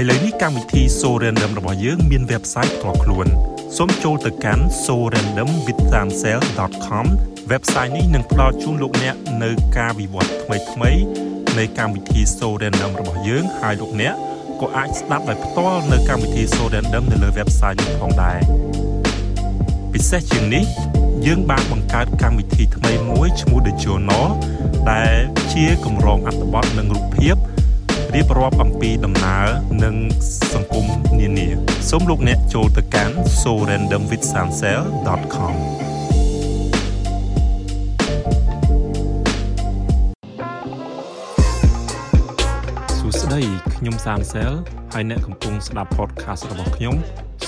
ឥឡូវនេះកម្មវិធី So Random របស់យើងមាន website ផ្ទាល់ខ្លួនសូមចូលទៅកាន់ sorandomwithsamsel.com website នេះនឹងផ្ដល់ជូនលោកអ្នកនៅការវិវត្តថ្មីៗនៃកម្មវិធី So Random របស់យើងហើយលោកអ្នកក៏អាចស្ដាប់ដោយផ្ទាល់នៅកម្មវិធី So Random នៅលើ website នេះផងដែរពិសេសជាងនេះយើងបានបង្កើតកម្មវិធីថ្មីមួយឈ្មោះ The Journal ដែលជាកម្រងអត្ថបទនិងរូបភាព រៀបរាប់អំពីដំណើរនិងសង្គមនានាសូមលោកអ្នកចូលទៅកាន់ sorandomwithsansel.com សួស្តីខ្ញុំសានសែលហើយអ្នកកំពុងស្ដាប់ podcast របស់ខ្ញុំ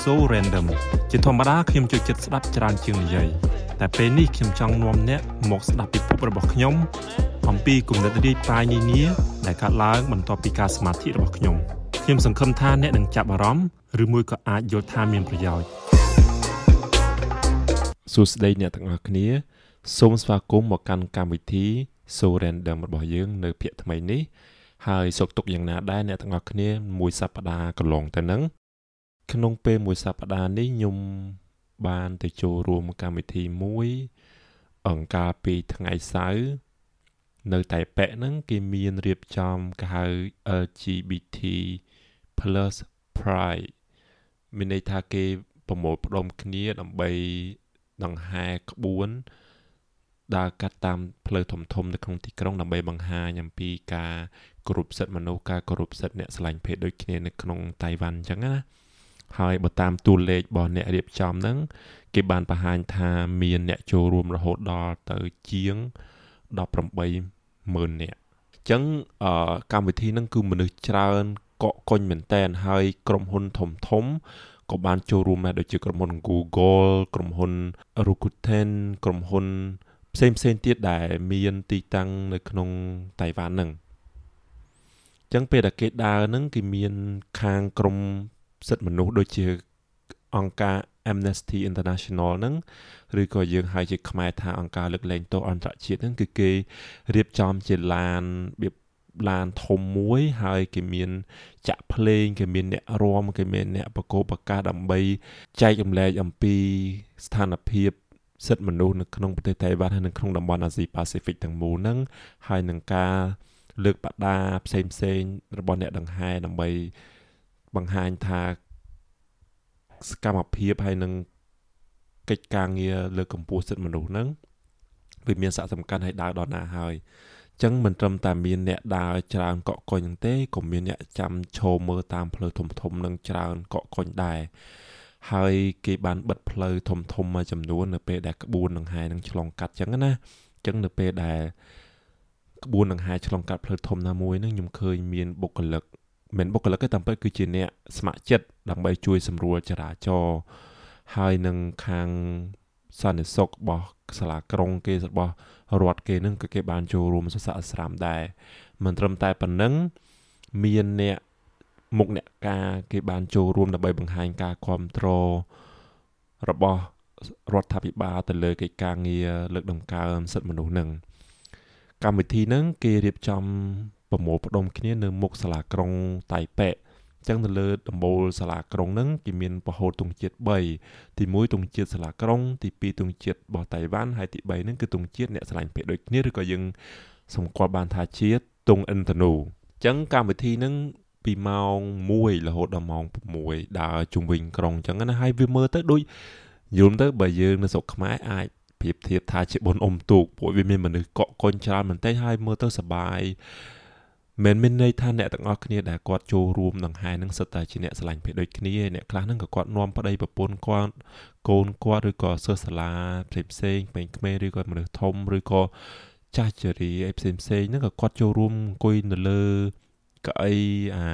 So Random ជាធម្មតាខ្ញុំចូលចិត្តស្ដាប់ច្រើនជាងនិយាយតែពេលនេះខ្ញុំចង់នាំអ្នកមកស្ដាប់ពិភពរបស់ខ្ញុំ អំពីគំនិតរាយប៉ាយនានាដែលកើតឡើងបន្ទាប់ពីការសមាធិរបស់ខ្ញុំខ្ញុំសង្ឃឹមថាអ្នកនឹងចាប់អារម្មណ៍ឬមួយក៏អាចយល់ថាមានប្រយោជន៍សួស្តីអ្នកទាំងអស់គ្នា សូមស្វាគមន៍មកកាន់កម្មវិធី So Random របស់យើង នៅភាគថ្មីនេះហើយសុខទុក្ខយ៉ាងណាដែរអ្នកទាំងអស់គ្នាមួយសប្តាហ៍កន្លងទៅនឹងក្នុងពេលមួយសប្តាហ៍នេះខ្ញុំបានទៅចូលរួមកម្មវិធីមួយ អង្ការពីថ្ងៃសៅរ៍ នៅតែប៉ែហ្នឹងគេមានរៀបចំគេហៅ LGBT+ Pride មានន័យថាគេប្រមូលផ្ដុំគ្នាដើម្បីដង្ហែក្បួនដើរកាត់តាមផ្លូវធំធំនៅក្នុងទីក្រុងដើម្បីបង្ហាញអំពីការគោរពសិទ្ធិមនុស្សការគោរពសិទ្ធិអ្នកស្រឡាញ់ភេទដូចគ្នានៅក្នុងតៃវ៉ាន់អញ្ចឹងណាហើយបើតាមតួលេខរបស់អ្នករៀបចំហ្នឹងគេបានបង្ហាញថាមានអ្នកចូលរួមរហូតដល់ទៅជាង18 10000នាក់អញ្ចឹងកម្មវិធីហ្នឹងគឺមនុស្សច្រើនកក់កុញមែនតែនហើយក្រុមហ៊ុនធំធំក៏បានចូលរួមដែរដូចជាក្រុមហ៊ុន Google ក្រុមហ៊ុន Rakuten ក្រុមហ៊ុនផ្សេងផ្សេងទៀតដែលមានទីតាំងនៅក្នុងតៃវ៉ាន់ហ្នឹងអញ្ចឹងពេលដែលគេដើរហ្នឹងគេមានខាងក្រមសិទ្ធិមនុស្សដូចជាអង្គការ Amnesty International ហ្នឹងឬក៏យើងហៅជាខ្មែរថាអង្គការលើកលែងទោសអន្តរជាតិហ្នឹងគឺគេរៀបចំជាឡានរបៀបឡានធំមួយហើយគេមានចាក់ភ្លេងគេមានអ្នករាំគេមានអ្នកបកគោបកាសដើម្បីចែករំលែកអំពីស្ថានភាពសិទ្ធិមនុស្សនៅក្នុងប្រទេសតៃវ៉ាន់ហើយនៅក្នុងតំបន់អាស៊ីប៉ាស៊ីហ្វិកទាំងមូលហ្នឹងហើយនឹងការលើកបដាផ្សេងផ្សេងរបស់អ្នកដង្ហែដើម្បីបង្ហាញថា សកម្មភាពហើយនឹងកិច្ចការងារលើកកម្ពស់សិទ្ធិមនុស្សហ្នឹងវាមានសារៈសំខាន់ឲ្យដើរដល់ណាហើយអញ្ចឹងមិនត្រឹមតែមានអ្នកដើរច្រើនកក់កុញហ្នឹងទេក៏មានអ្នកចាំឈរមើលតាមផ្លូវធំធំនឹងច្រើនកក់កុញដែរហើយគេបានបិទផ្លូវធំធំមួយចំនួននៅពេលដែលក្បួនដង្ហែនឹងឆ្លងកាត់អញ្ចឹងណាអញ្ចឹងនៅពេលដែលក្បួនដង្ហែឆ្លងកាត់ផ្លូវធំណាមួយហ្នឹងខ្ញុំឃើញមានបុគ្គលិក មិនបុគ្គលិកទេតាមពិតគឺជាអ្នកស្ម័គ្រចិត្តដើម្បីជួយសម្រួលចរាចរណ៍ហើយនឹងខាងសន្តិសុខរបស់សាលាក្រុងគេរបស់រដ្ឋគេនឹងក៏គេបានចូលរួមសស័កស្រាមដែរមិនត្រឹមតែប៉ុណ្ណឹងមានអ្នកមុខអ្នកការគេបានចូលរួមដើម្បីបង្ហាញការគ្រប់គ្រងរបស់រដ្ឋាភិបាលទៅលើកិច្ចការងារលើកតម្កើងសិទ្ធិមនុស្សនឹងកម្មវិធីហ្នឹងគេរៀបចំ ប្រមូលផ្ដុំគ្នានៅមុខសាលាក្រុងតៃប៉េចឹងនៅលើដំបូលសាលាក្រុងហ្នឹងគេមានពហុទង់ជាតិ3ទី1ទង់ជាតិសាលាក្រុង ទី2ទង់ជាតិរបស់តៃវ៉ាន់ហើយទី3ហ្នឹងគឺទង់ជាតិអ្នកឆ្លាញ់ភេទដូចគ្នាឬក៏យើងសម្គាល់បានថាជាទង់អ៊ីនធនូចឹងកម្មវិធីហ្នឹងពីម៉ោង1រហូតដល់ម៉ោង6ដើរជុំវិញក្រុងចឹងណាហើយវាមើលទៅដូចយល់ទៅបើយើងនៅស្រុកខ្មែរអាចប្រៀបធៀបថាជាបុនអុំទូកពួកវាមានមនុស្សកក់កុញច្រើនមែនទែនហើយមើលទៅសប្បាយ មិនមានន័យថាអ្នកទាំងអស់គ្នាដែលគាត់ចូលរួមដង្ហែនឹងសិតតែជាអ្នកឆ្លាញ់ភេទដូចគ្នាអ្នកខ្លះហ្នឹងក៏គាត់នាំប្តីប្រពន្ធគាត់កូនគាត់ឬក៏សិស្សសាលាផ្សេងផ្សេងពេញក្មេងឬក៏មនុស្សធំឬក៏ចាស់ជរាអីផ្សេងផ្សេងហ្នឹងក៏គាត់ចូលរួមអង្គុយនៅលើកៅអីអា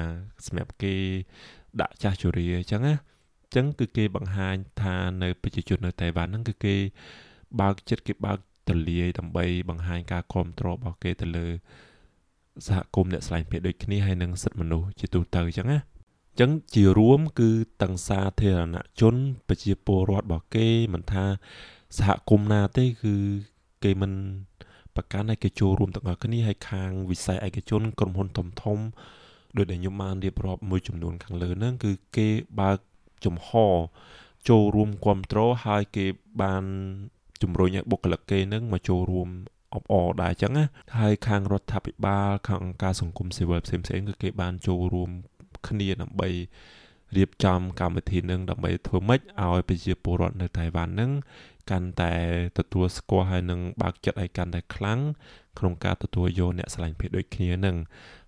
សម្រាប់គេដាក់ចាស់ជរាអញ្ចឹងណាអញ្ចឹងគឺគេបង្ហាញថានៅប្រជាជននៅតៃវ៉ាន់ហ្នឹងគឺគេបើកចិត្តគេបើកទលាយដើម្បីបង្ហាញការគ្រប់គ្រងរបស់គេទៅលើ សហគមន៍អ្នកស្លាញ់ភេទដូចគ្នាហើយនឹងសិទ្ធិមនុស្សជាទូទៅអញ្ចឹងណាអញ្ចឹងជារួមគឺទាំងសាធារណជនប្រជាពលរដ្ឋរបស់គេមិនថាសហគមន៍ណាទេគឺគេមិនប្រកាន់ឲ្យគេចូលរួមទាំងអស់គ្នាហើយខាងវិស័យឯកជនក្រុមហ៊ុនធំធំដោយដែលខ្ញុំបានរៀបរាប់មួយចំនួនខាងលើហ្នឹងគឺគេបើកចំហចូលរួមគ្រប់គ្រងហើយគេបានជំរុញឲ្យបុគ្គលិកគេនឹងមកចូលរួម អបអរដែរអញ្ចឹងណាហើយខាងរដ្ឋាភិបាលខាងអង្គការសង្គមស៊ីវិលផ្សេងៗគឺគេបានចូលរួមគ្នាដើម្បីរៀបចំកម្មវិធីនឹងដើម្បីធ្វើម៉េចឲ្យប្រជាពលរដ្ឋនៅតៃវ៉ាន់នឹងកាន់តែទទួលស្គាល់ហើយនឹងបើកចិត្តឲ្យកាន់តែខ្លាំងក្នុងការទទួលយកអ្នកឆ្លាញ់ភេទដូចគ្នានឹង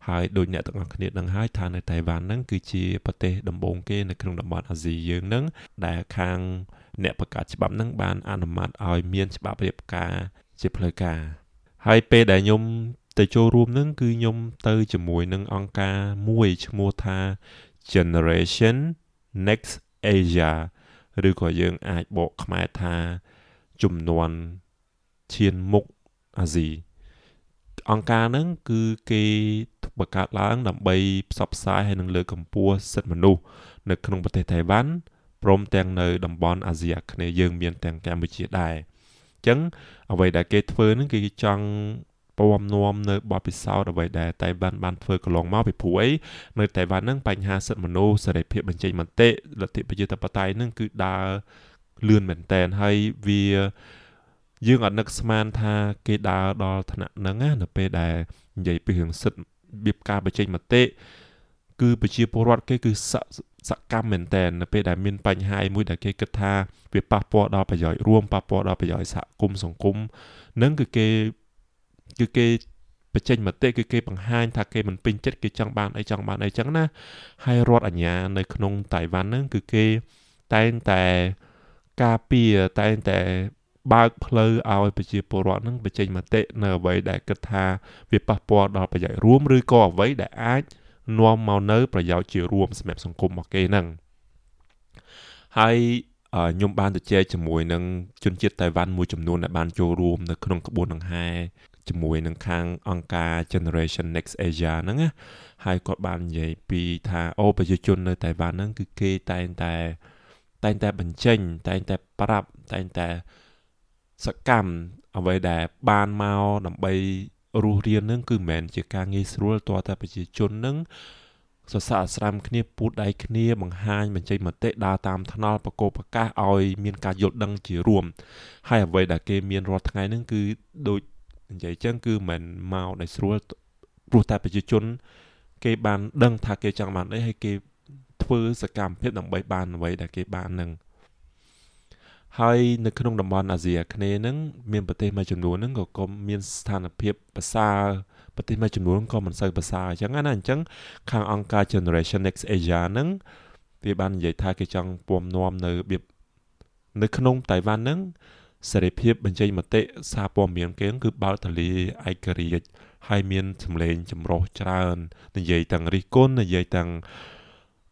ហើយដូចអ្នកទាំងអស់គ្នាដឹងហើយថានៅតៃវ៉ាន់នឹងគឺជាប្រទេសដំបូងគេនៅក្នុងតំបន់អាស៊ីយើងនឹងដែលខាងអ្នកបង្កើតច្បាប់នឹងបានអនុម័តឲ្យមានច្បាប់រៀបការ ជាផ្លូវការហើយពេលដែលខ្ញុំទៅចូលរួមនឹងគឺខ្ញុំទៅជាមួយនឹងអង្គការមួយឈ្មោះថា Generation Next Asia ឬក៏យើងអាចបកខ្មែរថាចំនួនឈានមុខអាស៊ីអង្គការហ្នឹងគឺគេបង្កើតឡើងដើម្បីផ្សព្វផ្សាយហើយនឹងលើកកម្ពស់សិទ្ធិមនុស្សនៅក្នុងប្រទេសថៃវ៉ាន់ព្រមទាំងនៅតំបន់អាស៊ីអាគ្នេយ៍យើងមានទាំងកម្ពុជាដែរអញ្ចឹងអ្វីដែលគេធ្វើហ្នឹងគឺគេចង់ពំនាំនៅបទពិសោធន៍អ្វីដែលតៃវ៉ាន់បានធ្វើកន្លងមកពីព្រោះអីនៅតៃវ៉ាន់ហ្នឹងបញ្ហាសិទ្ធិមនុស្សសេរីភាពបញ្ចេញមតិលទ្ធិប្រជាធិបតេយ្យហ្នឹងគឺដើរលឿនមែនតែនហើយវាយើងអត់នឹកស្មានថាគេដើរដល់ថ្នាក់ហ្នឹងណានៅពេលដែលនិយាយពីរឿងសិទ្ធិរបៀបការបញ្ចេញមតិគឺប្រជាពលរដ្ឋគេគឺស កម្មមែនតែននៅពេលដែលមានបញ្ហាមួយដែលគេគិតថាវាប៉ះពាល់ដល់ប្រយោជន៍រួមប៉ះពាល់ដល់ប្រយោជន៍សហគមន៍សង្គមនឹងគឺគេគឺគេបញ្ចេញមតិគឺគេបង្ហាញថាគេមិនពេញចិត្តគេចង់បានអីចង់បានអីចឹងណាហើយរដ្ឋអាជ្ញានៅក្នុងតៃវ៉ាន់ហ្នឹងគឺគេតែងតែការពារតែងតែបើកផ្លូវឲ្យប្រជាពលរដ្ឋនឹងបញ្ចេញមតិនៅអ្វីដែលគិតថាវាប៉ះពាល់ដល់ប្រយោជន៍រួមឬក៏អ្វីដែលអាច នាំមកនៅប្រយោជន៍ជារួមសម្រាប់សង្គមរបស់គេហ្នឹងហើយខ្ញុំបានទៅជែកជាមួយនឹងជនជាតិតៃវ៉ាន់មួយចំនួនដែលបានចូលរួមនៅក្នុងក្បួនដង្ហែជាមួយនឹងខាងអង្គការ Generation Next Asia ហ្នឹងណាហើយគាត់បាននិយាយពីថាអូប្រជាជននៅតៃវ៉ាន់ហ្នឹងគឺគេតែងតែតែងតែបញ្ចេញតែងតែប្រាប់តែងតែសកម្មអ្វីដែលបានមកដើម្បី រស់រៀននឹងគឺមិនមែនជាការងាយស្រួលតើតែប្រជាជននឹងសរសើរស្រាមគ្នាពូតដៃគ្នាបង្ហាញបញ្ចេញមតិដើរតាមថ្នល់បកោប្រកាសឲ្យមានការយល់ដឹងជារួមហើយអ្វីដែលគេមានរាល់ថ្ងៃហ្នឹងគឺដូចនិយាយចឹងគឺមិនមកដោយស្រួលព្រោះតែប្រជាជន គេបានដឹងថាគេចង់បានអីហើយគេធ្វើសកម្មភាពដើម្បីបានអ្វីដែលគេបាននឹង ហើយនៅក្នុងតំបន់អាស៊ីអាគ្នេយ៍ហ្នឹងមានប្រទេសមួយចំនួនហ្នឹងក៏ក៏មានស្ថានភាពប្រសើរប្រទេសមួយចំនួនក៏មិនសូវប្រសើរអញ្ចឹងណាអញ្ចឹងខាងអង្គការ Generation Next Asia ហ្នឹងវាបាននិយាយថាគេចង់ពំនាំនៅរបៀបនៅក្នុងតៃវ៉ាន់ហ្នឹងសេរីភាពបញ្ចេញមតិសារព័ត៌មានគេគឺបើកទលាឯករាជ្យហើយមានសម្លេងចម្រុះច្រើននិយាយទាំងរិះគន់និយាយទាំង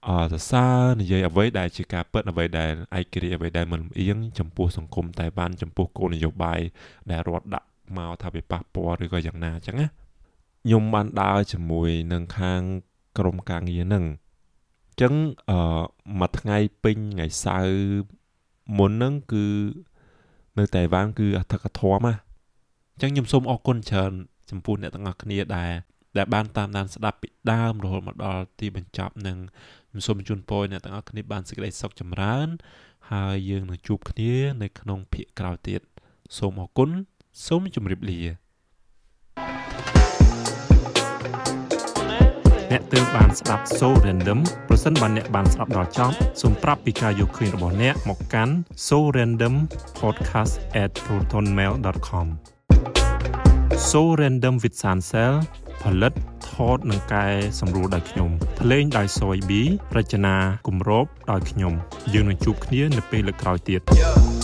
អសរសើរនិយាយអ្វីដែលជាការពិតអ្វីដែលឯករាជ្យអ្វីដែលមិនលំអៀងចំពោះសង្គមតែបានចំពោះគោលនយោបាយដែលរដ្ឋដាក់មកថាវាប៉ះពាល់ឬក៏យ៉ាងណាអញ្ចឹងណាខ្ញុំបានដើរជាមួយនឹងខាងក្រុមការងារហ្នឹងអញ្ចឹងអឺមួយថ្ងៃពេញថ្ងៃសៅរ៍មុនហ្នឹងគឺនៅតៃវ៉ាន់គឺអធិកធម៌ណាអញ្ចឹងខ្ញុំសូមអរគុណច្រើនចំពោះអ្នកទាំងអស់គ្នាដែល ដែលបានតាមដានស្ដាប់ពីដើមរហូតមកដល់ទីបញ្ចប់នឹងខ្ញុំសូមជូនពរអ្នកទាំងអស់គ្នាបានសេចក្តីសុខចម្រើន ហើយយើងនឹងជួបគ្នានៅក្នុងភាគក្រោយទៀតសូមអរគុណសូមជម្រាបលាអ្នកទើបបានស្ដាប់ So Random ប្រសិនបើអ្នកបានស្ដាប់ដល់ចប់សូមប្រាប់ពីការយកឃើញរបស់អ្នកមកកាន់ so random podcast@protonmail.com so random with sansel ផលិតថតនិងកែសម្រួលដោយខ្ញុំភ្លេងដោយ Soy B រចនាគម្របដោយខ្ញុំយើងនឹងជួបគ្នានៅពេលលើកក្រោយទៀត yeah.